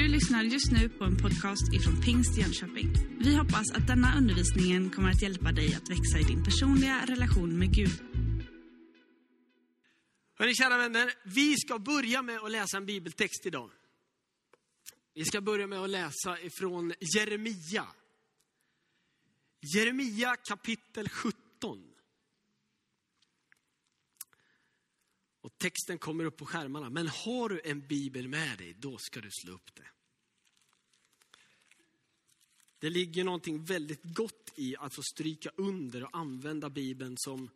Du lyssnar just nu på en podcast ifrån Pingst Jönköping. Vi hoppas att denna undervisning kommer att hjälpa dig att växa i din personliga relation med Gud. Hörni, kära vänner, vi ska börja med att läsa en bibeltext idag. Vi ska börja med att läsa ifrån Jeremia. Jeremia kapitel 17. Och texten kommer upp på skärmarna. Men har du en bibel med dig, då ska du slå upp det. Det ligger någonting väldigt gott i att få stryka under och använda bibeln som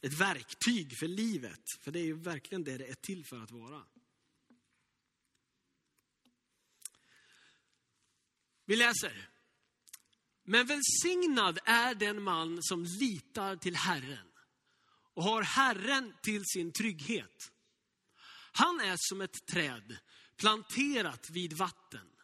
ett verktyg för livet. För det är ju verkligen det det är till för att vara. Vi läser. Men välsignad är den man som litar till Herren och har Herren till sin trygghet. Han är som ett träd planterat vid vatten.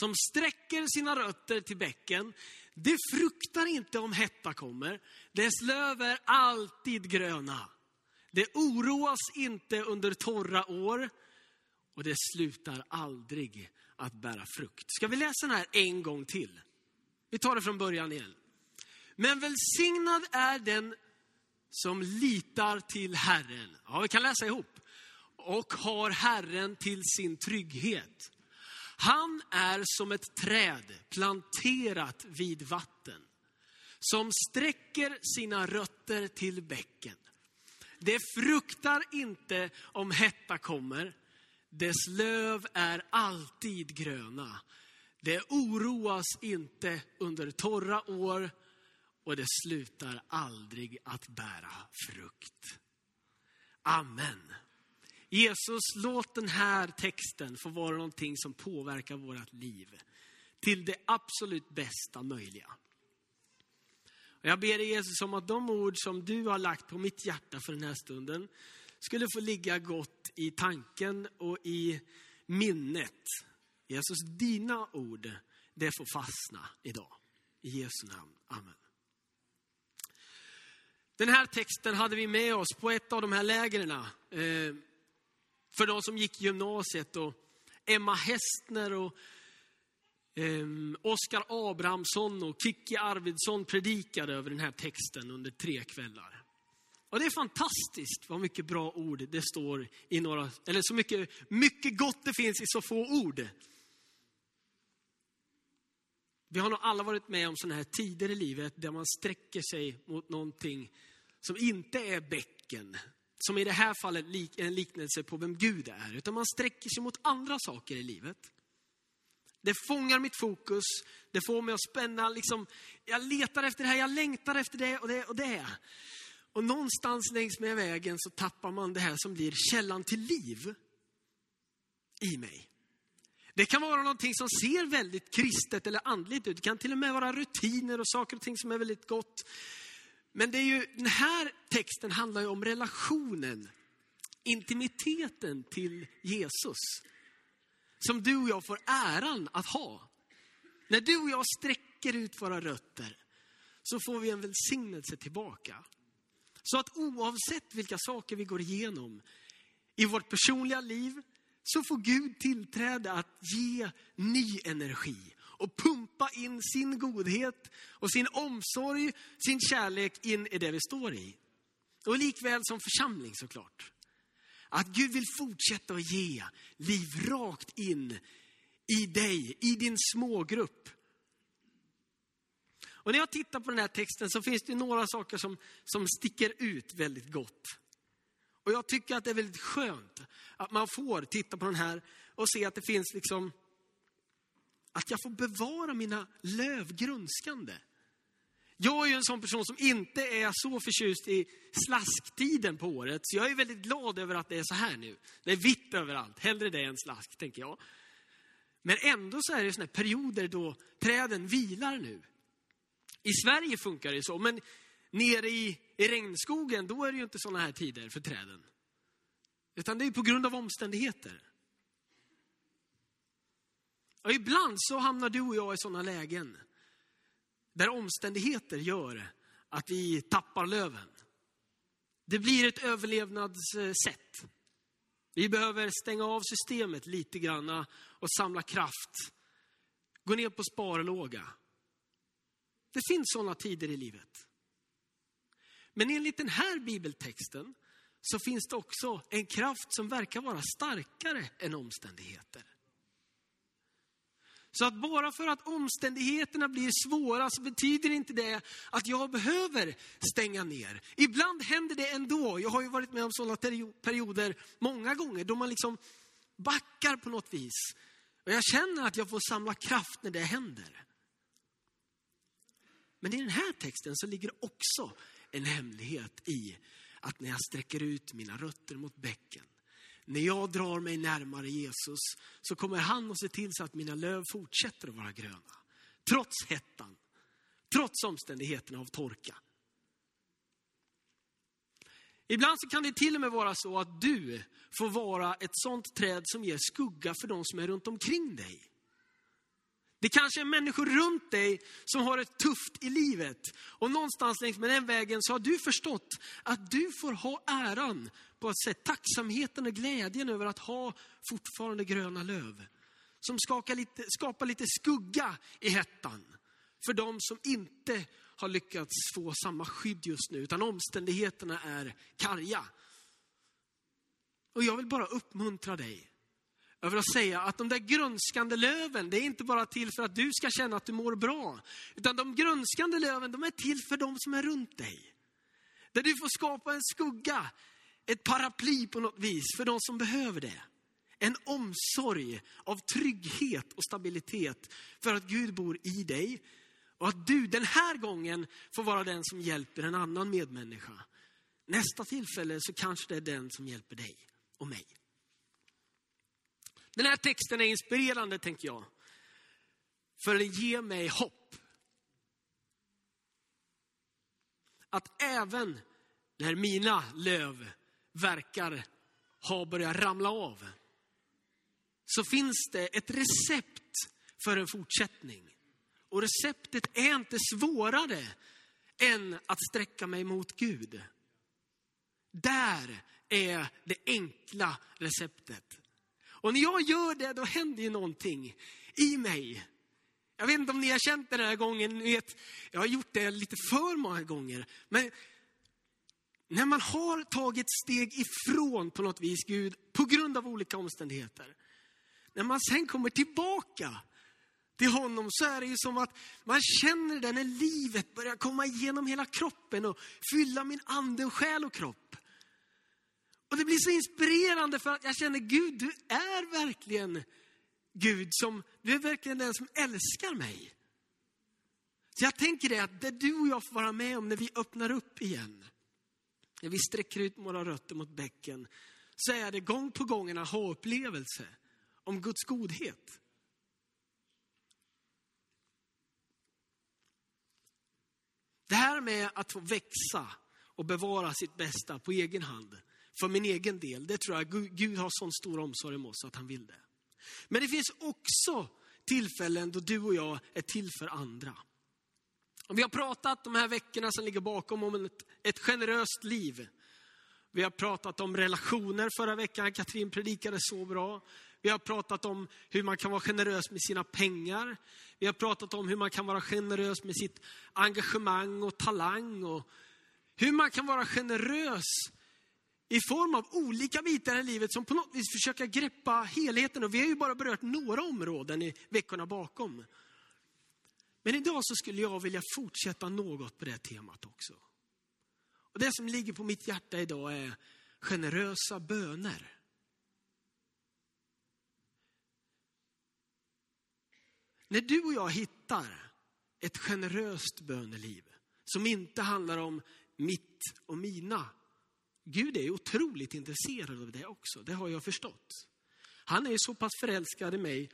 Som sträcker sina rötter till bäcken. Det fruktar inte om hetta kommer. Dess löv är alltid gröna. Det oroas inte under torra år. Och det slutar aldrig att bära frukt. Ska vi läsa den här en gång till? Vi tar det från början igen. Men välsignad är den som litar till Herren. Ja, vi kan läsa ihop. Och har Herren till sin trygghet. Han är som ett träd planterat vid vatten. Som sträcker sina rötter till bäcken. Det fruktar inte om hetta kommer. Dess löv är alltid gröna. Det oroas inte under torra år och det slutar aldrig att bära frukt. Amen. Jesus, låt den här texten få vara någonting som påverkar vårt liv till det absolut bästa möjliga. Och jag ber dig Jesus om att de ord som du har lagt på mitt hjärta för den här stunden skulle få ligga gott i tanken och i minnet. Jesus, dina ord, det får fastna idag. I Jesu namn. Amen. Den här texten hade vi med oss på ett av de här lägren. Eh, för de som gick gymnasiet. Och Emma Hästner och eh, Oskar Abrahamsson och Kikki Arvidsson predikade över den här texten under tre kvällar. Och det är fantastiskt vad mycket bra ord det står i några, eller så mycket, mycket gott det finns i så få ord. Vi har nog alla varit med om sådana här tider i livet där man sträcker sig mot någonting som inte är bäcken. Som i det här fallet lik, en liknelse på vem Gud är. Utan man sträcker sig mot andra saker i livet. Det fångar mitt fokus, det får mig att spänna. Liksom, jag letar efter det här, jag längtar efter det och det och det. Och någonstans längs med vägen så tappar man det här som blir källan till liv i mig. Det kan vara någonting som ser väldigt kristet eller andligt ut. Det kan till och med vara rutiner och saker och ting som är väldigt gott. Men det är ju, den här texten handlar ju om relationen, intimiteten till Jesus. Som du och jag får äran att ha. När du och jag sträcker ut våra rötter så får vi en välsignelse tillbaka. Så att oavsett vilka saker vi går igenom i vårt personliga liv så får Gud tillträde att ge ny energi och pumpa in sin godhet och sin omsorg, sin kärlek in i det vi står i. Och likväl som församling såklart. Att Gud vill fortsätta att ge liv rakt in i dig, i din smågrupp. Och när jag tittar på den här texten så finns det några saker som, som sticker ut väldigt gott. Och jag tycker att det är väldigt skönt att man får titta på den här och se att det finns liksom, att jag får bevara mina löv grönskande. Jag är ju en sån person som inte är så förtjust i slasktiden på året. Så jag är väldigt glad över att det är så här nu. Det är vitt överallt. Hellre det än slask, tänker jag. Men ändå så är det såna perioder då träden vilar nu. I Sverige funkar det så, men nere i, i regnskogen, då är det ju inte såna här tider för träden. Utan det är på grund av omständigheter. Och ibland så hamnar du och jag i sådana lägen där omständigheter gör att vi tappar löven. Det blir ett överlevnadssätt. Vi behöver stänga av systemet lite grann och samla kraft. Gå ner på sparlåga. Det finns sådana tider i livet. Men enligt den här bibeltexten så finns det också en kraft som verkar vara starkare än omständigheter. Så att bara för att omständigheterna blir svåra så betyder inte det att jag behöver stänga ner. Ibland händer det ändå. Jag har ju varit med om sådana perioder många gånger då man liksom backar på något vis. Och jag känner att jag får samla kraft när det händer. Men i den här texten så ligger också en hemlighet i att när jag sträcker ut mina rötter mot bäcken, när jag drar mig närmare Jesus så kommer han att se till så att mina löv fortsätter att vara gröna. Trots hettan, trots omständigheterna av torka. Ibland så kan det till och med vara så att du får vara ett sånt träd som ger skugga för de som är runt omkring dig. Det kanske är människor runt dig som har det tufft i livet. Och någonstans längs med den vägen så har du förstått att du får ha äran på att se tacksamheten och glädjen över att ha fortfarande gröna löv. Som lite, skapar lite skugga i hettan. För de som inte har lyckats få samma skydd just nu, utan omständigheterna är karga. Och jag vill bara uppmuntra dig jag vill säga att de där grönskande löven, det är inte bara till för att du ska känna att du mår bra. Utan de grönskande löven, de är till för de som är runt dig. Där du får skapa en skugga, ett paraply på något vis för de som behöver det. En omsorg av trygghet och stabilitet för att Gud bor i dig. Och att du den här gången får vara den som hjälper en annan medmänniska. Nästa tillfälle så kanske det är den som hjälper dig och mig. Den här texten är inspirerande, tänker jag. För den ger mig hopp. Att även när mina löv verkar ha börjat ramla av, så finns det ett recept för en fortsättning. Och receptet är inte svårare än att sträcka mig mot Gud. Där är det enkla receptet. Och när jag gör det, då händer ju någonting i mig. Jag vet inte om ni har känt det den här gången, ni vet, jag har gjort det lite för många gånger. Men när man har tagit steg ifrån på något vis Gud, på grund av olika omständigheter. När man sen kommer tillbaka till honom så är det ju som att man känner det när livet börjar komma igenom hela kroppen och fylla min ande och själ och kropp. Och det blir så inspirerande för att jag känner Gud, du är verkligen Gud som, du är verkligen den som älskar mig. Så jag tänker det att det du och jag får vara med om när vi öppnar upp igen, när vi sträcker ut våra rötter mot bäcken, så är det gång på gång en aha-upplevelse om Guds godhet. Det här med att få växa och bevara sitt bästa på egen hand, för min egen del, det tror jag Gud har sån stor omsorg om oss att han vill det. Men det finns också tillfällen då du och jag är till för andra. Vi har pratat de här veckorna som ligger bakom om ett, ett generöst liv. Vi har pratat om relationer förra veckan, Katrin predikade så bra. Vi har pratat om hur man kan vara generös med sina pengar. Vi har pratat om hur man kan vara generös med sitt engagemang och talang. Och hur man kan vara generös i form av olika bitar i livet som på något vis försöker greppa helheten. Och vi har ju bara berört några områden i veckorna bakom. Men idag så skulle jag vilja fortsätta något på det temat också. Och det som ligger på mitt hjärta idag är generösa böner. När du och jag hittar ett generöst böneliv som inte handlar om mitt och mina Gud är otroligt intresserad av det också, det har jag förstått. Han är så pass förälskad i mig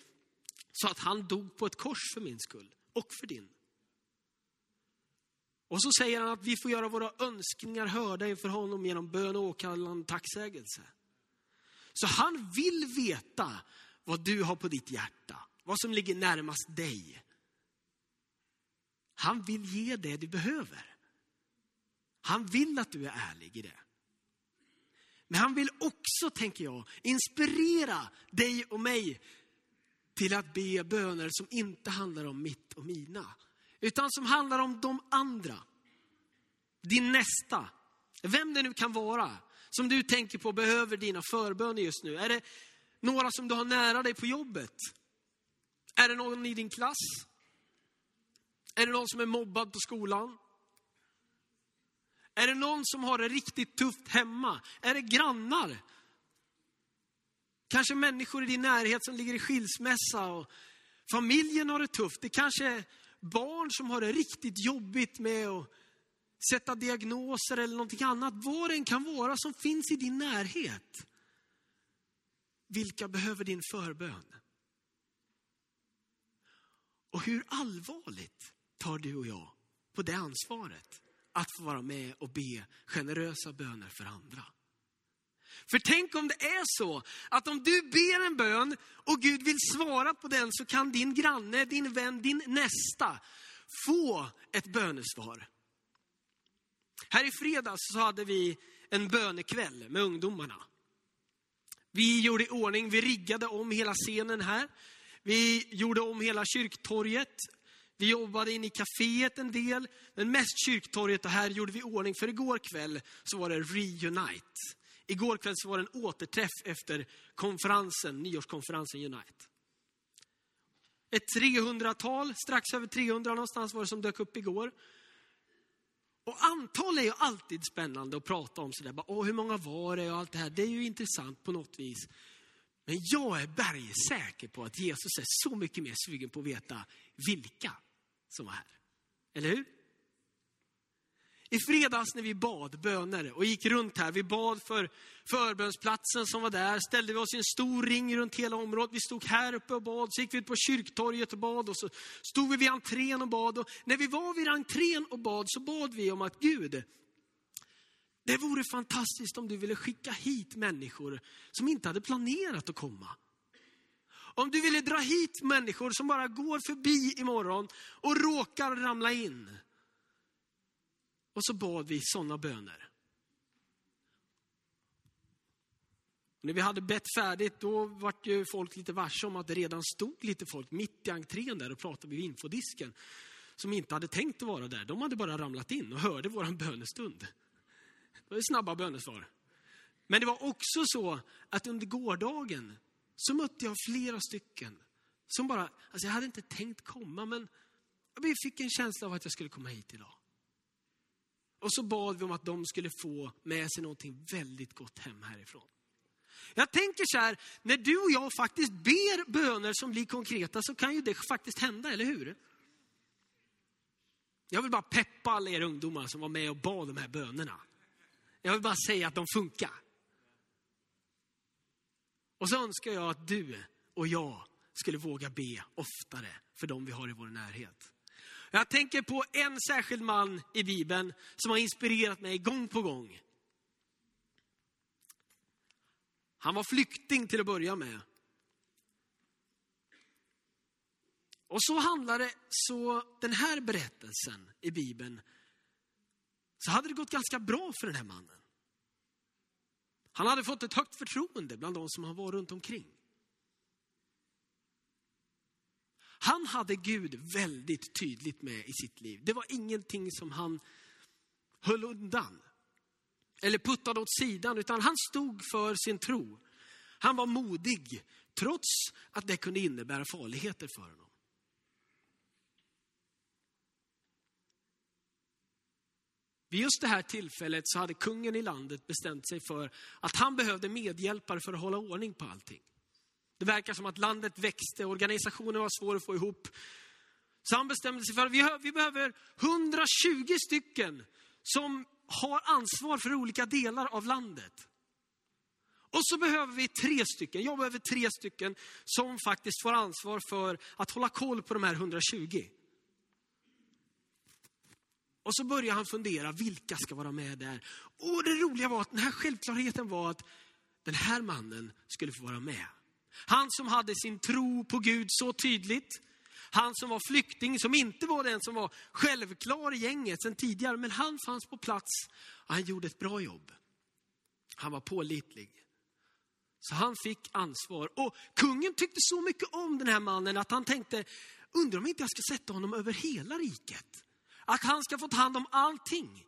så att han dog på ett kors för min skull och för din. Och så säger han att vi får göra våra önskningar hörda inför honom genom bön och åkallan tacksägelse. Så han vill veta vad du har på ditt hjärta, vad som ligger närmast dig. Han vill ge det du behöver. Han vill att du är ärlig i det. Men han vill också, tänker jag, inspirera dig och mig till att be böner som inte handlar om mitt och mina. Utan som handlar om de andra. Din nästa. Vem det nu kan vara som du tänker på behöver dina förböner just nu. Är det några som du har nära dig på jobbet? Är det någon i din klass? Är det någon som är mobbad på skolan? Är det någon som har det riktigt tufft hemma? Är det grannar? Kanske människor i din närhet som ligger i skilsmässa och familjen har det tufft. Det kanske är barn som har det riktigt jobbigt med att sätta diagnoser eller någonting annat. Vad det än kan vara som finns i din närhet. Vilka behöver din förbön? Och hur allvarligt tar du och jag på det ansvaret? Att få vara med och be generösa böner för andra. För tänk om det är så att om du ber en bön och Gud vill svara på den så kan din granne, din vän, din nästa få ett bönesvar. Här i fredags så hade vi en bönekväll med ungdomarna. Vi gjorde i ordning, vi riggade om hela scenen här. Vi gjorde om hela kyrktorget. Vi jobbade in i kaféet en del, men mest kyrktorget och här gjorde vi ordning. För igår kväll så var det Reunite. Igår kväll så var det en återträff efter konferensen, nyårskonferensen Unite. Ett 300-tal, strax över 300 någonstans var det som dök upp igår. Och antal är ju alltid spännande att prata om sådär. Åh, hur många var det och allt det här. Det är ju intressant på något vis. Men jag är bergsäker på att Jesus är så mycket mer sugen på att veta vilka som var här. Eller hur? I fredags när vi bad böner och gick runt här, vi bad för förbönsplatsen som var där, ställde vi oss i en stor ring runt hela området. Vi stod här uppe och bad, så gick vi ut på kyrktorget och bad och så stod vi vid entrén och bad. Och när vi var vid entrén och bad så bad vi om att Gud, det vore fantastiskt om du ville skicka hit människor som inte hade planerat att komma. Om du ville dra hit människor som bara går förbi imorgon och råkar ramla in. Och så bad vi sådana böner. när vi hade bett färdigt, då vart ju folk lite varse om att det redan stod lite folk mitt i entrén där och pratade vid infodisken. Som inte hade tänkt att vara där. De hade bara ramlat in och hörde våran bönestund. Det var snabba bönesvar. Men det var också så att under gårdagen så mötte jag flera stycken som bara, alltså jag hade inte tänkt komma men jag fick en känsla av att jag skulle komma hit idag. Och så bad vi om att de skulle få med sig någonting väldigt gott hem härifrån. Jag tänker så här, när du och jag faktiskt ber böner som blir konkreta så kan ju det faktiskt hända, eller hur? Jag vill bara peppa alla er ungdomar som var med och bad de här bönerna. Jag vill bara säga att de funkar. Och så önskar jag att du och jag skulle våga be oftare för dem vi har i vår närhet. Jag tänker på en särskild man i Bibeln som har inspirerat mig gång på gång. Han var flykting till att börja med. Och så handlar det, så den här berättelsen i Bibeln, så hade det gått ganska bra för den här mannen. Han hade fått ett högt förtroende bland de som han var runt omkring. Han hade Gud väldigt tydligt med i sitt liv. Det var ingenting som han höll undan eller puttade åt sidan, utan han stod för sin tro. Han var modig, trots att det kunde innebära farligheter för honom. Vid just det här tillfället så hade kungen i landet bestämt sig för att han behövde medhjälpare för att hålla ordning på allting. Det verkar som att landet växte, organisationen var svår att få ihop. Så han bestämde sig för att vi behöver 120 stycken som har ansvar för olika delar av landet. Och så behöver vi tre stycken, jag behöver tre stycken som faktiskt får ansvar för att hålla koll på de här 120. Och så börjar han fundera, vilka ska vara med där? Och det roliga var att den här självklarheten var att den här mannen skulle få vara med. Han som hade sin tro på Gud så tydligt. Han som var flykting, som inte var den som var självklar i gänget sen tidigare, men han fanns på plats och han gjorde ett bra jobb. Han var pålitlig. Så han fick ansvar. Och kungen tyckte så mycket om den här mannen att han tänkte, undrar om inte jag ska sätta honom över hela riket. Att han ska få ta hand om allting.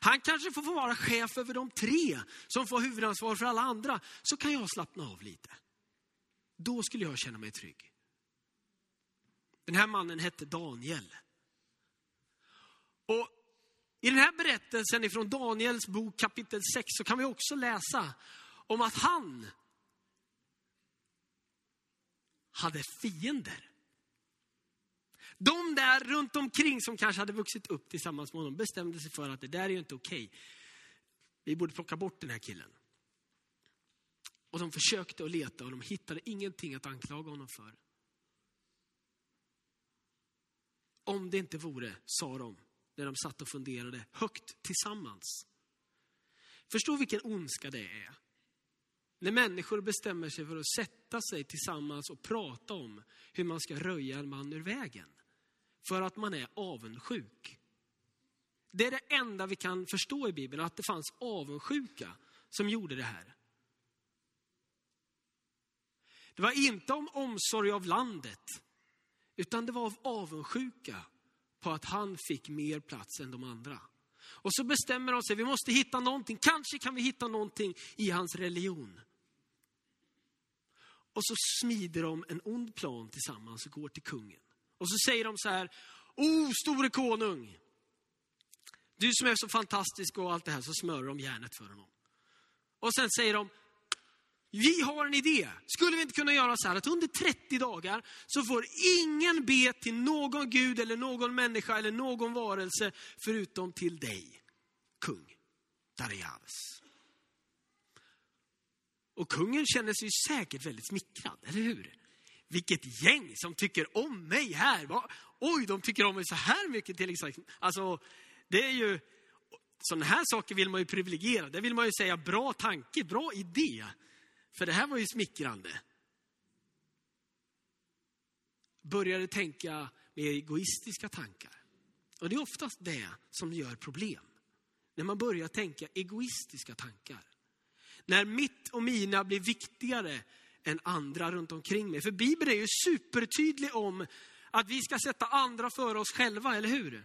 Han kanske får vara chef över de tre som får huvudansvar för alla andra. Så kan jag slappna av lite. Då skulle jag känna mig trygg. Den här mannen hette Daniel. Och i den här berättelsen ifrån Daniels bok kapitel 6 så kan vi också läsa om att han hade fiender. De där runt omkring som kanske hade vuxit upp tillsammans med honom bestämde sig för att det där är ju inte okej. Vi borde plocka bort den här killen. Och de försökte att leta och de hittade ingenting att anklaga honom för. Om det inte vore, sa de, när de satt och funderade högt tillsammans. Förstå vilken ondska det är. När människor bestämmer sig för att sätta sig tillsammans och prata om hur man ska röja en man ur vägen. För att man är avundsjuk. Det är det enda vi kan förstå i Bibeln, att det fanns avundsjuka som gjorde det här. Det var inte om omsorg av landet, utan det var av avundsjuka på att han fick mer plats än de andra. Och så bestämmer de sig, vi måste hitta någonting, kanske kan vi hitta någonting i hans religion. Och så smider de en ond plan tillsammans och går till kungen. Och så säger de så här, O store konung, du som är så fantastisk och allt det här, så smörar de järnet för honom. Och sen säger de, vi har en idé. Skulle vi inte kunna göra så här att under 30 dagar så får ingen be till någon gud eller någon människa eller någon varelse förutom till dig, kung Darius. Och kungen känner sig säkert väldigt smickrad, eller hur? Vilket gäng som tycker om mig här. Va? Oj, de tycker om mig så här mycket till exempel. Alltså, det är ju, sådana här saker vill man ju privilegiera. Det vill man ju säga bra tanke, bra idé. För det här var ju smickrande. Började tänka med egoistiska tankar. Och det är oftast det som gör problem. När man börjar tänka egoistiska tankar. När mitt och mina blir viktigare än andra runt omkring mig. För Bibeln är ju supertydlig om att vi ska sätta andra före oss själva, eller hur?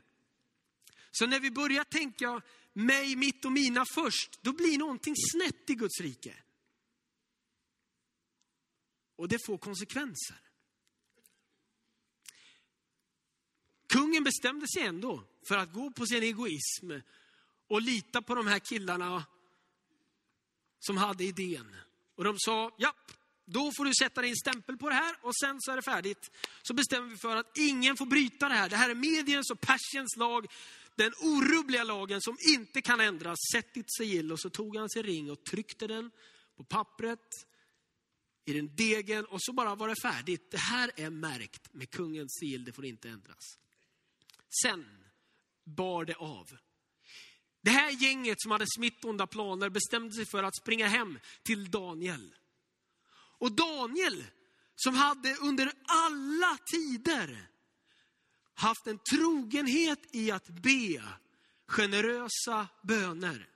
Så när vi börjar tänka mig, mitt och mina först, då blir någonting snett i Guds rike. Och det får konsekvenser. Kungen bestämde sig ändå för att gå på sin egoism och lita på de här killarna som hade idén. Och de sa, ja, då får du sätta din stämpel på det här och sen så är det färdigt. Så bestämmer vi för att ingen får bryta det här. Det här är mediens och Persiens lag. Den orubbliga lagen som inte kan ändras. Sätt ditt sigill. Och så tog han sin ring och tryckte den på pappret, i den degen och så bara var det färdigt. Det här är märkt med kungens sigill, det får inte ändras. Sen bar det av. Det här gänget som hade smittonda planer bestämde sig för att springa hem till Daniel. Och Daniel, som hade under alla tider haft en trogenhet i att be generösa böner.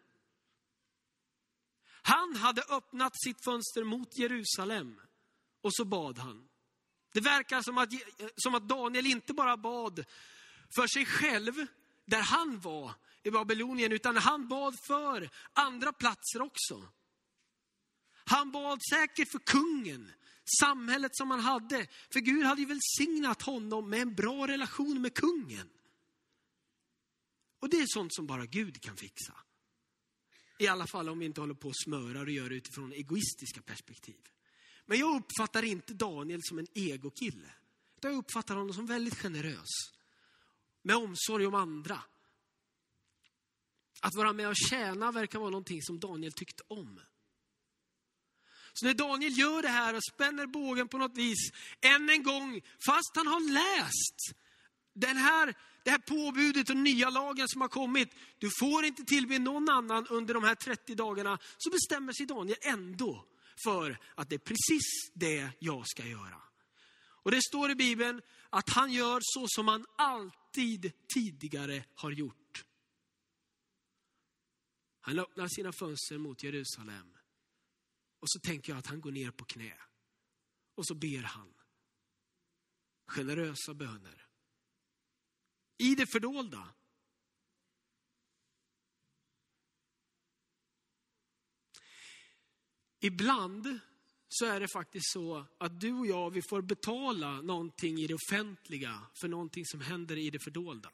Han hade öppnat sitt fönster mot Jerusalem och så bad han. Det verkar som att, som att Daniel inte bara bad för sig själv, där han var i Babylonien, utan han bad för andra platser också. Han bad säkert för kungen, samhället som han hade. För Gud hade ju välsignat honom med en bra relation med kungen. Och det är sånt som bara Gud kan fixa. I alla fall om vi inte håller på och smörar och gör det utifrån egoistiska perspektiv. Men jag uppfattar inte Daniel som en egokille. Jag uppfattar honom som väldigt generös. Med omsorg om andra. Att vara med och tjäna verkar vara någonting som Daniel tyckte om. Så när Daniel gör det här och spänner bågen på något vis, än en gång, fast han har läst den här, det här påbudet och nya lagen som har kommit, du får inte tillbe någon annan under de här 30 dagarna, så bestämmer sig Daniel ändå för att det är precis det jag ska göra. Och det står i Bibeln att han gör så som han alltid tidigare har gjort. Han öppnar sina fönster mot Jerusalem. Och så tänker jag att han går ner på knä. Och så ber han. Generösa böner. I det fördolda. Ibland så är det faktiskt så att du och jag, vi får betala någonting i det offentliga för någonting som händer i det fördolda.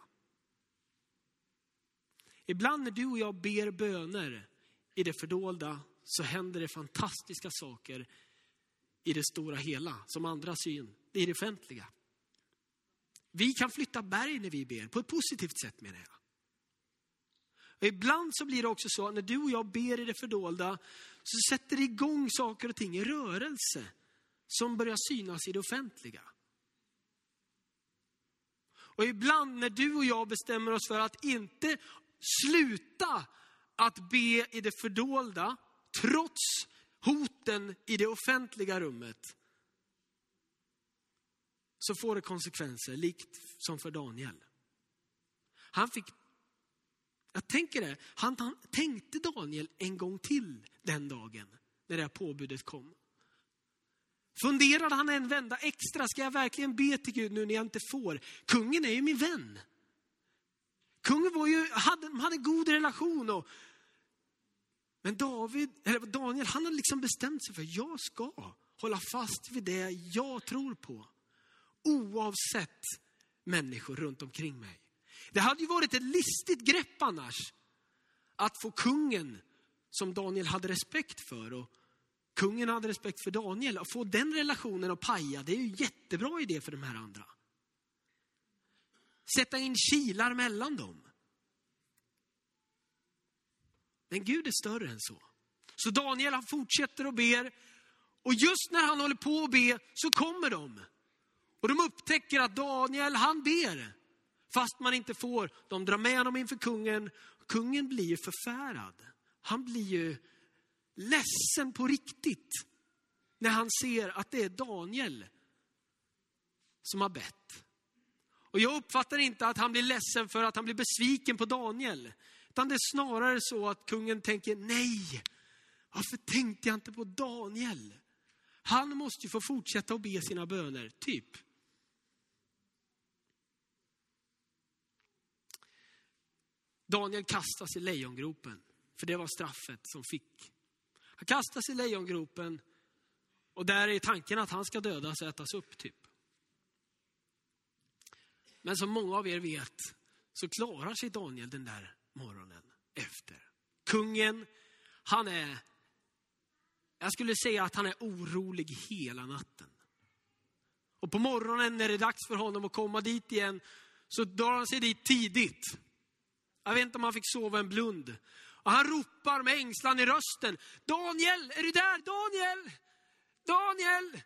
Ibland när du och jag ber böner i det fördolda så händer det fantastiska saker i det stora hela, som andra syn, i det offentliga. Vi kan flytta berg när vi ber, på ett positivt sätt menar jag. Och ibland så blir det också så att när du och jag ber i det fördolda så sätter det igång saker och ting i rörelse som börjar synas i det offentliga. Och ibland när du och jag bestämmer oss för att inte sluta att be i det fördolda, trots hoten i det offentliga rummet, så får det konsekvenser, likt som för Daniel. Han fick, jag tänker det, han, han tänkte Daniel en gång till den dagen, när det här påbudet kom. Funderade han en vända extra, ska jag verkligen be till Gud nu när jag inte får? Kungen är ju min vän. Kungen var ju, hade, hade en god relation. Och, men David, eller Daniel, han hade liksom bestämt sig för, jag ska hålla fast vid det jag tror på. Oavsett människor runt omkring mig. Det hade ju varit ett listigt grepp annars. Att få kungen, som Daniel hade respekt för, och kungen hade respekt för Daniel. Att få den relationen att paja, det är ju jättebra idé för de här andra. Sätta in kilar mellan dem. Men Gud är större än så. Så Daniel han fortsätter och ber. Och just när han håller på att be så kommer de. Och de upptäcker att Daniel han ber. Fast man inte får. De drar med honom inför kungen. Kungen blir ju förfärad. Han blir ju ledsen på riktigt. När han ser att det är Daniel som har bett. Och jag uppfattar inte att han blir ledsen för att han blir besviken på Daniel. Utan det är snarare så att kungen tänker, nej, varför tänkte jag inte på Daniel? Han måste ju få fortsätta att be sina böner, typ. Daniel kastas i lejongropen, för det var straffet som fick. Han kastas i lejongropen och där är tanken att han ska dödas och ätas upp, typ. Men som många av er vet så klarar sig Daniel den där morgonen efter. Kungen, han är, jag skulle säga att han är orolig hela natten. Och på morgonen när det är dags för honom att komma dit igen så drar han sig dit tidigt. Jag vet inte om han fick sova en blund. Och han ropar med ängslan i rösten. Daniel, är du där? Daniel! Daniel!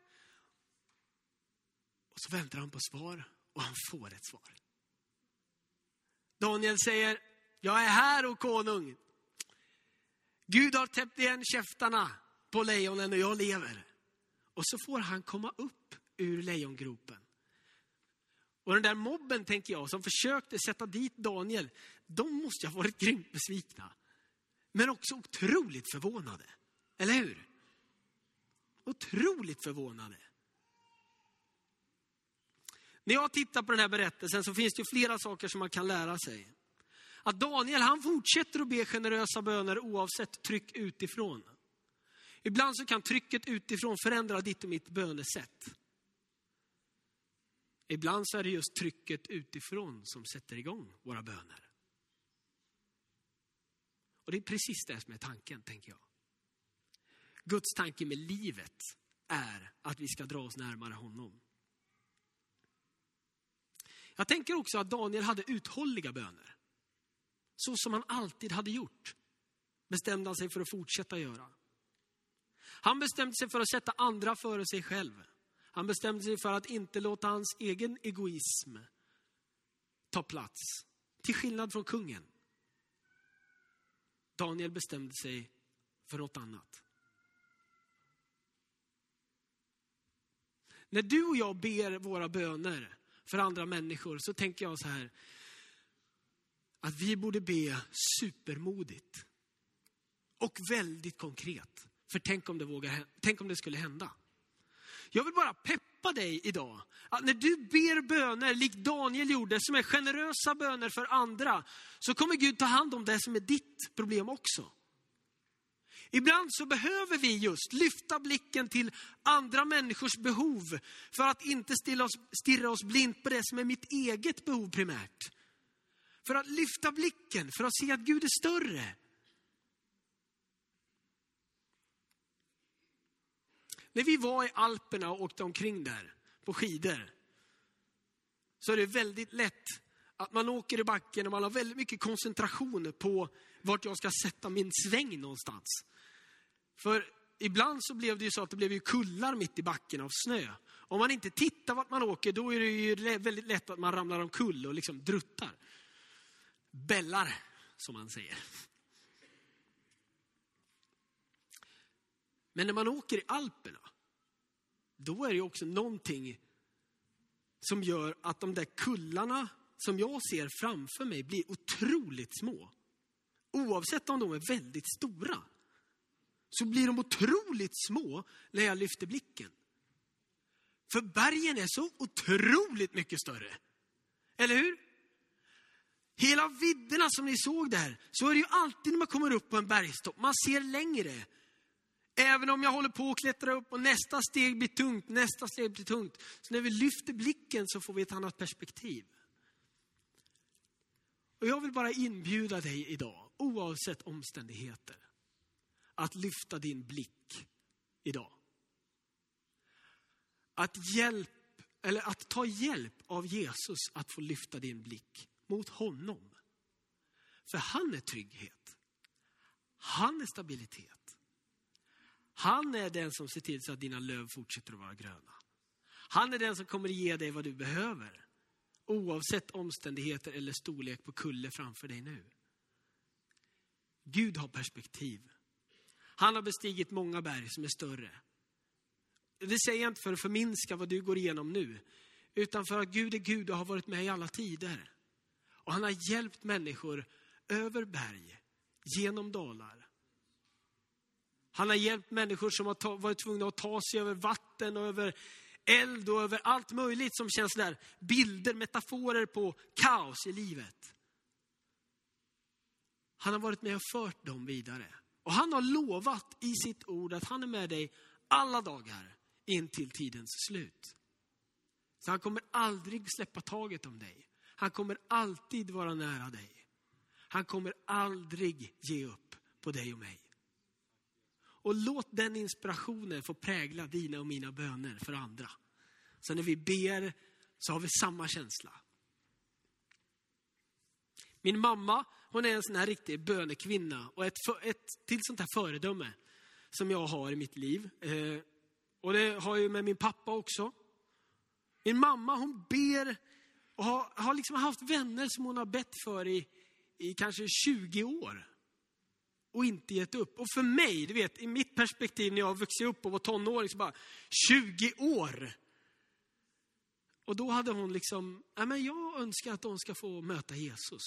Och så väntar han på svar och han får ett svar. Daniel säger, jag är här och konung. Gud har täppt igen käftarna på lejonen och jag lever. Och så får han komma upp ur lejongropen. Och den där mobben, tänker jag, som försökte sätta dit Daniel, de måste ha varit grymt besvikna. Men också otroligt förvånade. Eller hur? Otroligt förvånade. När jag tittar på den här berättelsen så finns det flera saker som man kan lära sig. Att Daniel han fortsätter att be generösa böner oavsett tryck utifrån. Ibland så kan trycket utifrån förändra ditt och mitt bönesätt. Ibland så är det just trycket utifrån som sätter igång våra böner. Och det är precis det som är tanken, tänker jag. Guds tanke med livet är att vi ska dra oss närmare honom. Jag tänker också att Daniel hade uthålliga böner. Så som han alltid hade gjort bestämde han sig för att fortsätta göra. Han bestämde sig för att sätta andra före sig själv. Han bestämde sig för att inte låta hans egen egoism ta plats. Till skillnad från kungen. Daniel bestämde sig för något annat. När du och jag ber våra böner för andra människor så tänker jag så här. Att vi borde be supermodigt. och väldigt konkret. För tänk om det, vågar, tänk om det skulle hända. Jag vill bara peppa dig idag. Att när du ber böner, likt Daniel gjorde, som är generösa böner för andra, så kommer Gud ta hand om det som är ditt problem också. Ibland så behöver vi just lyfta blicken till andra människors behov för att inte stirra oss, stirra oss blint på det som är mitt eget behov primärt. För att lyfta blicken, för att se att Gud är större. När vi var i Alperna och åkte omkring där på skidor så är det väldigt lätt att man åker i backen och man har väldigt mycket koncentration på vart jag ska sätta min sväng någonstans. För ibland så blev det ju så att det blev ju kullar mitt i backen av snö. Om man inte tittar vart man åker, då är det ju väldigt lätt att man ramlar omkull och liksom druttar. Bällar, som man säger. Men när man åker i Alperna, då är det också någonting som gör att de där kullarna som jag ser framför mig blir otroligt små. Oavsett om de är väldigt stora så blir de otroligt små när jag lyfter blicken. För bergen är så otroligt mycket större. Eller hur? Hela vidderna som ni såg där, så är det ju alltid när man kommer upp på en bergstopp. Man ser längre. Även om jag håller på att klättra upp och nästa steg blir tungt, nästa steg blir tungt. Så när vi lyfter blicken så får vi ett annat perspektiv. Och jag vill bara inbjuda dig idag, oavsett omständigheter, att lyfta din blick idag. Att, hjälp, eller att ta hjälp av Jesus att få lyfta din blick mot honom. För han är trygghet. Han är stabilitet. Han är den som ser till så att dina löv fortsätter att vara gröna. Han är den som kommer ge dig vad du behöver. Oavsett omständigheter eller storlek på kulle framför dig nu. Gud har perspektiv. Han har bestigit många berg som är större. Det säger jag inte för att förminska vad du går igenom nu. Utan för att Gud är Gud och har varit med i alla tider. Och han har hjälpt människor över berg, genom dalar. Han har hjälpt människor som har varit tvungna att ta sig över vatten och över eld och över allt möjligt som känns där bilder, metaforer på kaos i livet. Han har varit med och fört dem vidare. Och han har lovat i sitt ord att han är med dig alla dagar in till tidens slut. Så han kommer aldrig släppa taget om dig. Han kommer alltid vara nära dig. Han kommer aldrig ge upp på dig och mig. Och låt den inspirationen få prägla dina och mina böner för andra. Så när vi ber så har vi samma känsla. Min mamma, hon är en sån här riktig bönekvinna och ett, ett till sånt här föredöme som jag har i mitt liv. Eh, och det har jag ju med min pappa också. Min mamma hon ber och har, har liksom haft vänner som hon har bett för i, i kanske 20 år. Och inte gett upp. Och för mig, du vet, i mitt perspektiv när jag vuxit upp och var tonåring, så bara 20 år. Och då hade hon liksom, ja men jag önskar att de ska få möta Jesus.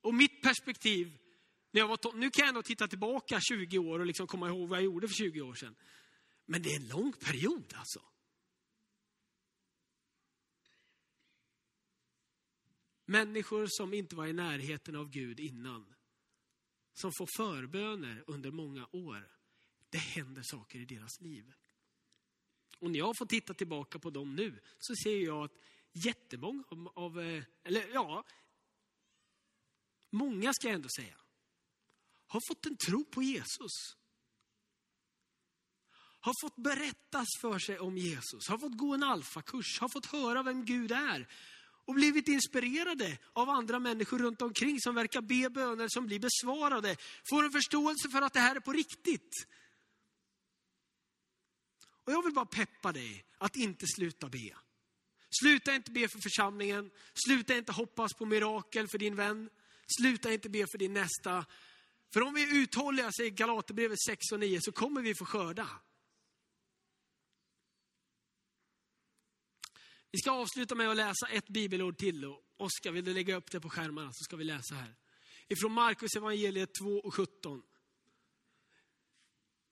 Och mitt perspektiv, när jag var nu kan jag ändå titta tillbaka 20 år och liksom komma ihåg vad jag gjorde för 20 år sedan. Men det är en lång period alltså. Människor som inte var i närheten av Gud innan. Som får förböner under många år. Det händer saker i deras liv. Och när jag får titta tillbaka på dem nu så ser jag att jättemånga av, eh, eller ja, många ska jag ändå säga, har fått en tro på Jesus. Har fått berättas för sig om Jesus, har fått gå en alfakurs, har fått höra vem Gud är och blivit inspirerade av andra människor runt omkring som verkar be böner som blir besvarade. Får en förståelse för att det här är på riktigt. Och jag vill bara peppa dig att inte sluta be. Sluta inte be för församlingen. Sluta inte hoppas på mirakel för din vän. Sluta inte be för din nästa. För om vi är uthålliga, säger Galaterbrevet 6 och 9, så kommer vi få skörda. Vi ska avsluta med att läsa ett bibelord till. Oskar, vill du lägga upp det på skärmarna så ska vi läsa här. ifrån Markus evangeliet 2 och 17.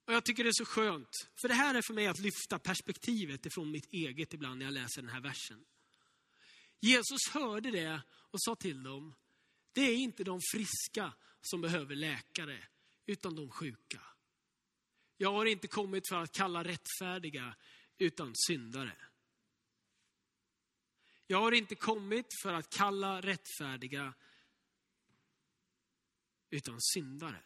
Och jag tycker det är så skönt, för det här är för mig att lyfta perspektivet ifrån mitt eget ibland när jag läser den här versen. Jesus hörde det och sa till dem, det är inte de friska som behöver läkare, utan de sjuka. Jag har inte kommit för att kalla rättfärdiga, utan syndare. Jag har inte kommit för att kalla rättfärdiga, utan syndare.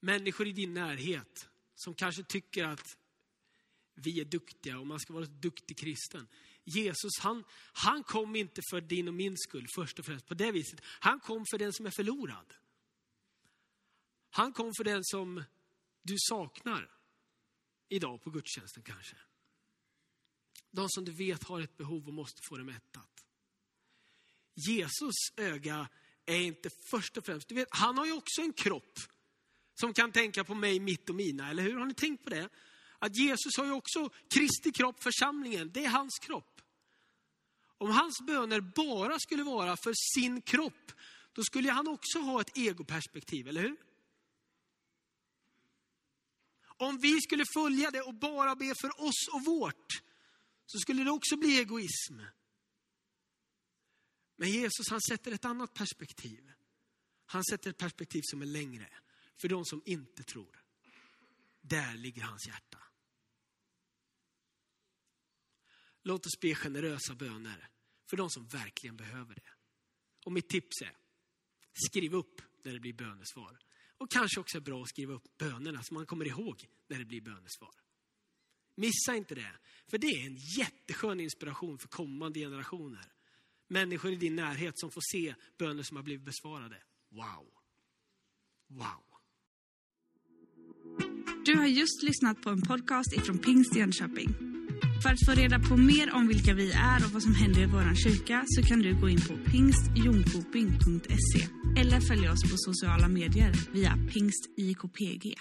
Människor i din närhet som kanske tycker att vi är duktiga och man ska vara en duktig kristen. Jesus, han, han kom inte för din och min skull först och främst på det viset. Han kom för den som är förlorad. Han kom för den som du saknar idag på gudstjänsten kanske. De som du vet har ett behov och måste få det mättat. Jesus öga är inte först och främst, du vet, han har ju också en kropp som kan tänka på mig, mitt och mina, eller hur? Har ni tänkt på det? Att Jesus har ju också Kristi kropp, församlingen, det är hans kropp. Om hans böner bara skulle vara för sin kropp, då skulle han också ha ett egoperspektiv, eller hur? Om vi skulle följa det och bara be för oss och vårt, så skulle det också bli egoism. Men Jesus han sätter ett annat perspektiv. Han sätter ett perspektiv som är längre. För de som inte tror. Där ligger hans hjärta. Låt oss be generösa böner för de som verkligen behöver det. Och mitt tips är, skriv upp när det blir bönesvar. Och kanske också är bra att skriva upp bönerna så man kommer ihåg när det blir bönesvar. Missa inte det, för det är en jätteskön inspiration för kommande generationer. Människor i din närhet som får se böner som har blivit besvarade. Wow! Wow! Du har just lyssnat på en podcast ifrån Pingst Jönköping. För att få reda på mer om vilka vi är och vad som händer i vår kyrka så kan du gå in på pingstjonkoping.se eller följa oss på sociala medier via pingstjkpg.